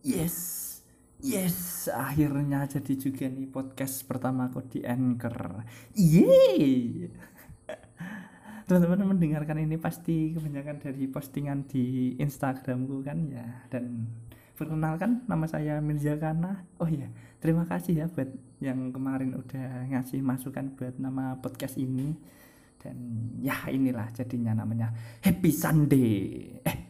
Yes, yes, akhirnya jadi juga nih podcast pertama aku di Anchor. Yeay! Teman-teman mendengarkan ini pasti kebanyakan dari postingan di Instagramku kan ya. Dan perkenalkan nama saya Mirza Kana. Oh iya, terima kasih ya buat yang kemarin udah ngasih masukan buat nama podcast ini. Dan ya inilah jadinya namanya Happy Sunday. Eh,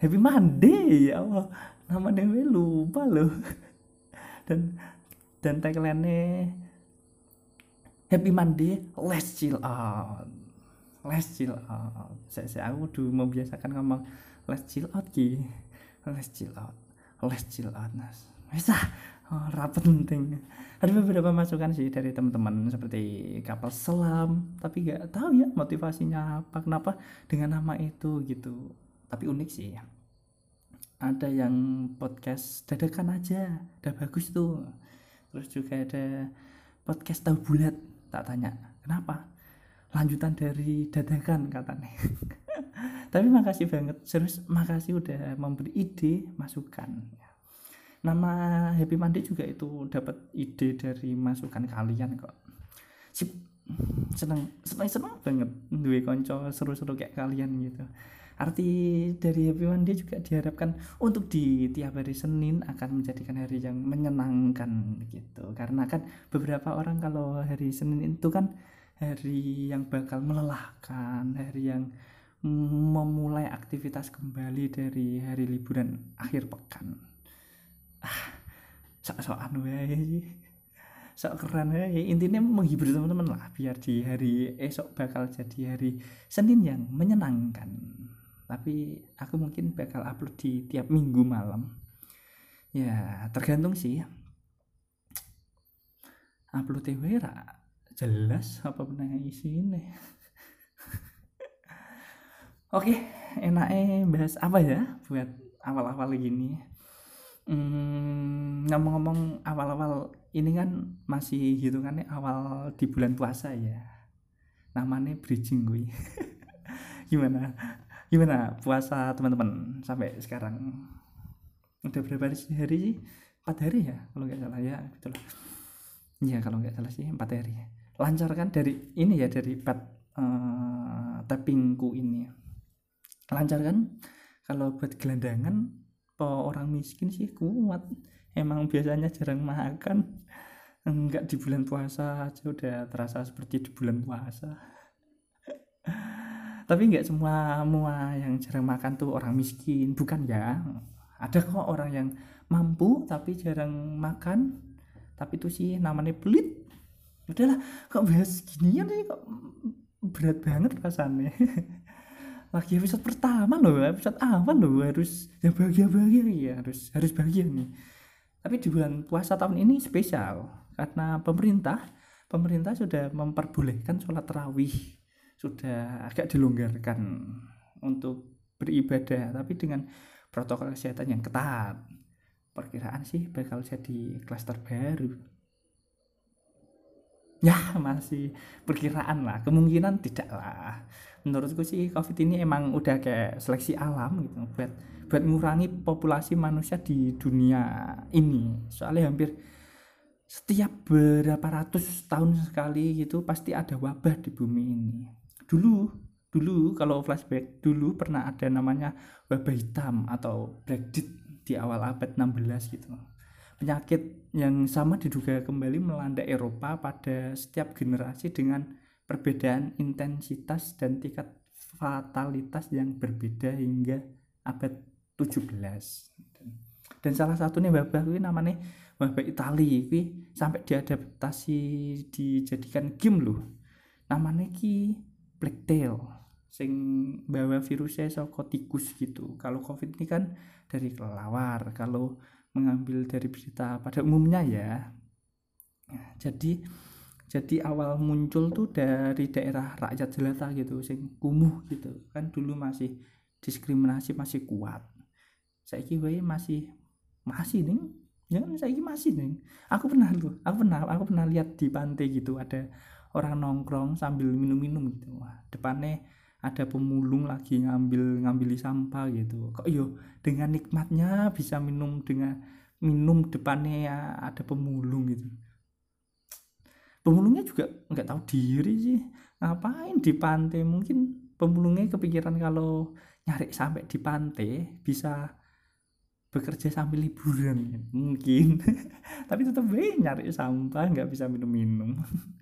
Happy Monday ya Allah. Nama dewe lupa loh. Dan dan tagline Happy Monday let's chill out. Let's chill out. Saya, saya aku dulu membiasakan ngomong let's chill out ki. Let's chill out. Let's chill out nas. Bisa. Oh, rapat penting. Ada beberapa masukan sih dari teman-teman seperti kapal selam tapi gak tahu ya motivasinya apa kenapa dengan nama itu gitu tapi unik sih. Ada yang podcast dadakan aja udah bagus tuh. Terus juga ada podcast tahu bulat tak tanya. Kenapa? Lanjutan dari dadakan katanya. Tapi makasih banget. Serius makasih udah memberi ide masukan. Nama Happy Monday juga itu dapat ide dari masukan kalian kok. Sip. Seneng seneng seneng banget. Duwe konco seru-seru kayak kalian gitu arti dari Happy Monday juga diharapkan untuk di tiap hari Senin akan menjadikan hari yang menyenangkan gitu. Karena kan beberapa orang kalau hari Senin itu kan hari yang bakal melelahkan hari yang memulai aktivitas kembali dari hari liburan akhir pekan. Ah sok-sokan wae sok keren ya intinya menghibur teman-teman lah biar di hari esok bakal jadi hari Senin yang menyenangkan tapi aku mungkin bakal upload di tiap minggu malam. Ya tergantung sih. Upload TV jelas apa pernah isi ini oke enaknya bahas apa ya buat awal-awal gini? Hmm, ngomong-ngomong awal-awal ini kan masih hitungannya awal di bulan puasa ya. Namanya bridging gue gimana gimana puasa teman-teman sampai sekarang? Udah berapa hari sih? Empat hari ya kalau nggak salah ya betul ya kalau nggak salah sih empat hari lancar kan dari ini ya dari pet uh, tappingku ini lancar kan? Kalau buat gelandangan orang miskin sih kuat? Emang biasanya jarang makan. Enggak di bulan puasa aja udah terasa seperti di bulan puasa tapi nggak semua semua yang jarang makan tuh orang miskin. Bukan ya. Ada kok orang yang mampu tapi jarang makan. Tapi itu sih namanya pelit. Udahlah kok bahas ginian sih kok berat banget rasanya. Lagi episode pertama loh episode awal loh. Harus ya bahagia bahagia ya harus harus bahagia nih. Tapi di bulan puasa tahun ini spesial karena pemerintah pemerintah sudah memperbolehkan sholat terawih sudah agak dilonggarkan untuk beribadah tapi dengan protokol kesehatan yang ketat. Perkiraan sih bakal jadi klaster baru. Ya masih perkiraan lah kemungkinan tidak lah menurutku sih covid ini emang udah kayak seleksi alam gitu buat buat mengurangi populasi manusia di dunia ini. Soalnya hampir setiap berapa ratus tahun sekali gitu pasti ada wabah di bumi ini dulu dulu kalau flashback dulu pernah ada namanya wabah hitam atau Black Death di awal abad 16 gitu. Penyakit yang sama diduga kembali melanda Eropa pada setiap generasi dengan perbedaan intensitas dan tingkat fatalitas yang berbeda hingga abad 17 dan salah satunya wabah ini namanya wabah Itali. Ini sampai diadaptasi dijadikan game loh namanya ki blacktail sing bawa virusnya saka tikus gitu. Kalau covid ini kan dari kelelawar kalau mengambil dari berita pada umumnya ya. Jadi jadi awal muncul tuh dari daerah rakyat jelata gitu sing kumuh gitu. Kan dulu masih diskriminasi masih kuat. Saya kira masih masih nih ya saya masih nih aku pernah tuh aku pernah aku pernah lihat di pantai gitu ada orang nongkrong sambil minum-minum gitu. Wah depannya ada pemulung lagi ngambil ngambili sampah gitu. Kok yo dengan nikmatnya bisa minum dengan minum depannya ya ada pemulung gitu. Pemulungnya juga nggak tahu diri sih. Ngapain di pantai? Mungkin pemulungnya kepikiran kalau nyari sampai di pantai bisa bekerja sambil liburan. Mungkin. Tapi tetap nyari sampah nggak bisa minum-minum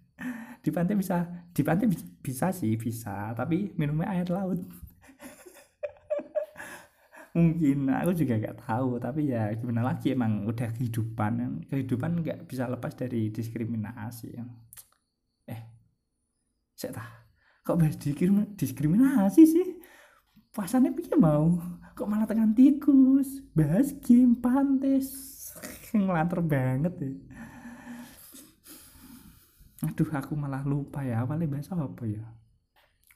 di pantai bisa di pantai bisa sih bisa. Tapi minumnya air laut. Mungkin. Aku juga nggak tahu. Tapi ya gimana lagi emang udah kehidupan. Kehidupan nggak bisa lepas dari diskriminasi. Eh saya tah kok bahas diskriminasi sih? Pasannya pikir mau? Kok malah tekan tikus? Bahas game pantes. Ngelantur banget ya aduh aku malah lupa ya awalnya bahasa apa ya?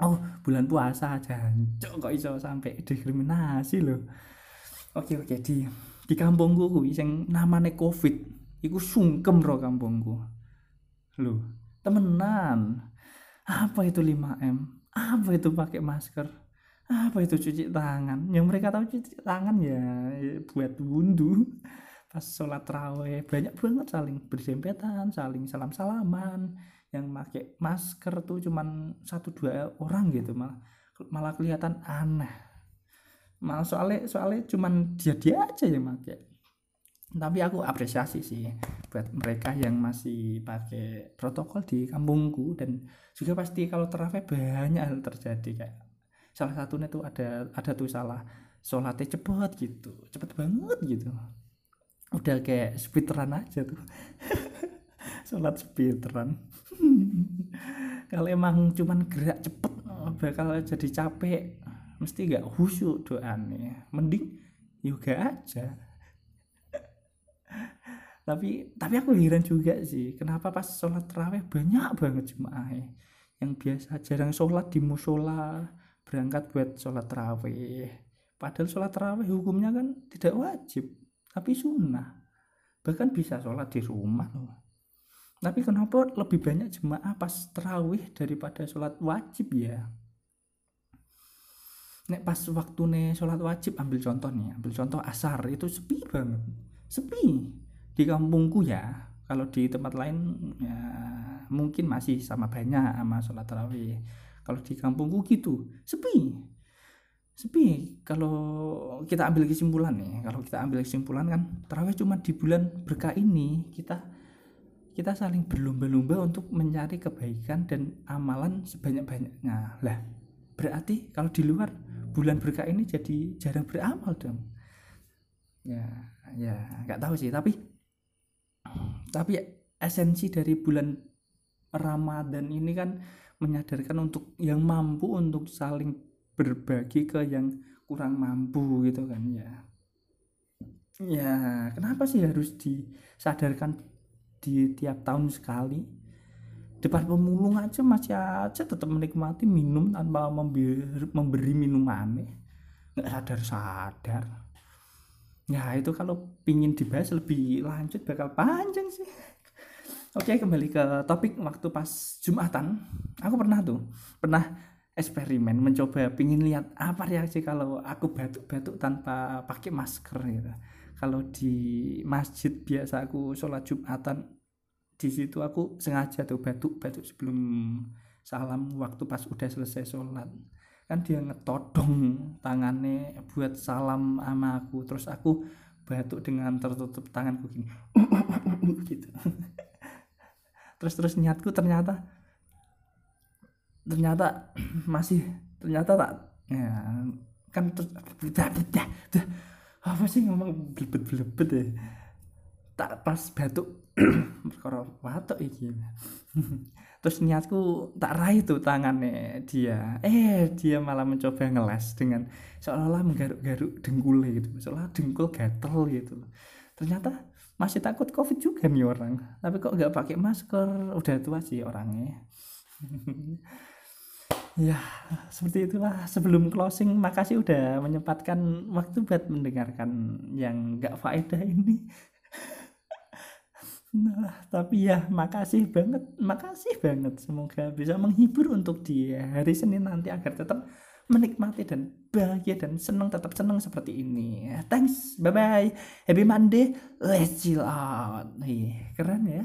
Oh bulan puasa aja kok iso sampai diskriminasi loh oke oke di di kampungku kuwi sing namane covid iku sungkem ro kampungku. Loh temenan. Apa itu 5M apa itu pakai masker? Apa itu cuci tangan? Yang mereka tahu cuci tangan ya buat wundu pas sholat raweh banyak banget saling bersempetan saling salam salaman yang pakai masker tuh cuman satu dua orang gitu malah malah kelihatan aneh. Malah soalnya soalnya cuman dia dia aja yang pakai. Tapi aku apresiasi sih buat mereka yang masih pakai protokol di kampungku dan juga pasti kalau terawih banyak hal terjadi kayak salah satunya tuh ada ada tuh salah sholatnya cepet gitu cepet banget gitu udah kayak speedrun aja tuh. Sholat speedrun. Kalau emang cuman gerak cepet bakal jadi capek. Mesti gak khusyuk doanya mending yoga aja. Tapi tapi aku heran juga sih kenapa pas sholat terawih banyak banget jemaah yang biasa jarang sholat di musola berangkat buat sholat terawih. Padahal sholat terawih hukumnya kan tidak wajib tapi sunnah. Bahkan bisa sholat di rumah loh tapi kenapa lebih banyak jemaah pas terawih daripada sholat wajib ya? Nek pas waktu nih sholat wajib ambil contoh nih ambil contoh asar itu sepi banget. Sepi. Di kampungku ya kalau di tempat lain ya mungkin masih sama banyak sama sholat terawih. Kalau di kampungku gitu sepi sepi. Kalau kita ambil kesimpulan nih kalau kita ambil kesimpulan kan terawih cuma di bulan berkah ini kita kita saling berlomba-lomba untuk mencari kebaikan dan amalan sebanyak-banyaknya. Lah berarti kalau di luar bulan berkah ini jadi jarang beramal dong. Ya ya nggak tahu sih. Tapi tapi esensi dari bulan Ramadan ini kan menyadarkan untuk yang mampu untuk saling berbagi ke yang kurang mampu gitu kan ya. Ya kenapa sih harus disadarkan di tiap tahun sekali? Depan pemulung aja masih aja tetap menikmati minum tanpa memberi, memberi minum aneh. Nggak sadar sadar ya itu kalau pingin dibahas lebih lanjut bakal panjang sih. Oke kembali ke topik waktu pas jumatan. Aku pernah tuh pernah eksperimen mencoba pingin lihat apa reaksi kalau aku batuk-batuk tanpa pakai masker gitu. Kalau di masjid biasa aku sholat jumatan di situ aku sengaja tuh batuk-batuk sebelum salam waktu pas udah selesai sholat. Kan dia ngetodong tangannya buat salam sama aku terus aku batuk dengan tertutup tanganku gini. Gitu. Terus terus niatku ternyata ternyata masih ternyata tak ya kan terus apa sih ngomong belebet belebet ya? Tak pas batuk perkara batuk iki. Terus niatku tak raih tuh tangannya dia. Eh dia malah mencoba ngeles dengan seolah-olah menggaruk-garuk dengkul gitu seolah dengkul gatel gitu. Ternyata masih takut covid juga nih orang. Tapi kok nggak pakai masker? Udah tua sih orangnya Ya, seperti itulah. Sebelum closing, makasih udah menyempatkan waktu buat mendengarkan yang gak faedah ini. Nah, tapi ya makasih banget, makasih banget. Semoga bisa menghibur untuk dia hari Senin nanti agar tetap menikmati dan bahagia dan senang tetap senang seperti ini. Thanks, bye bye, happy Monday, let's chill out. Nih, keren ya.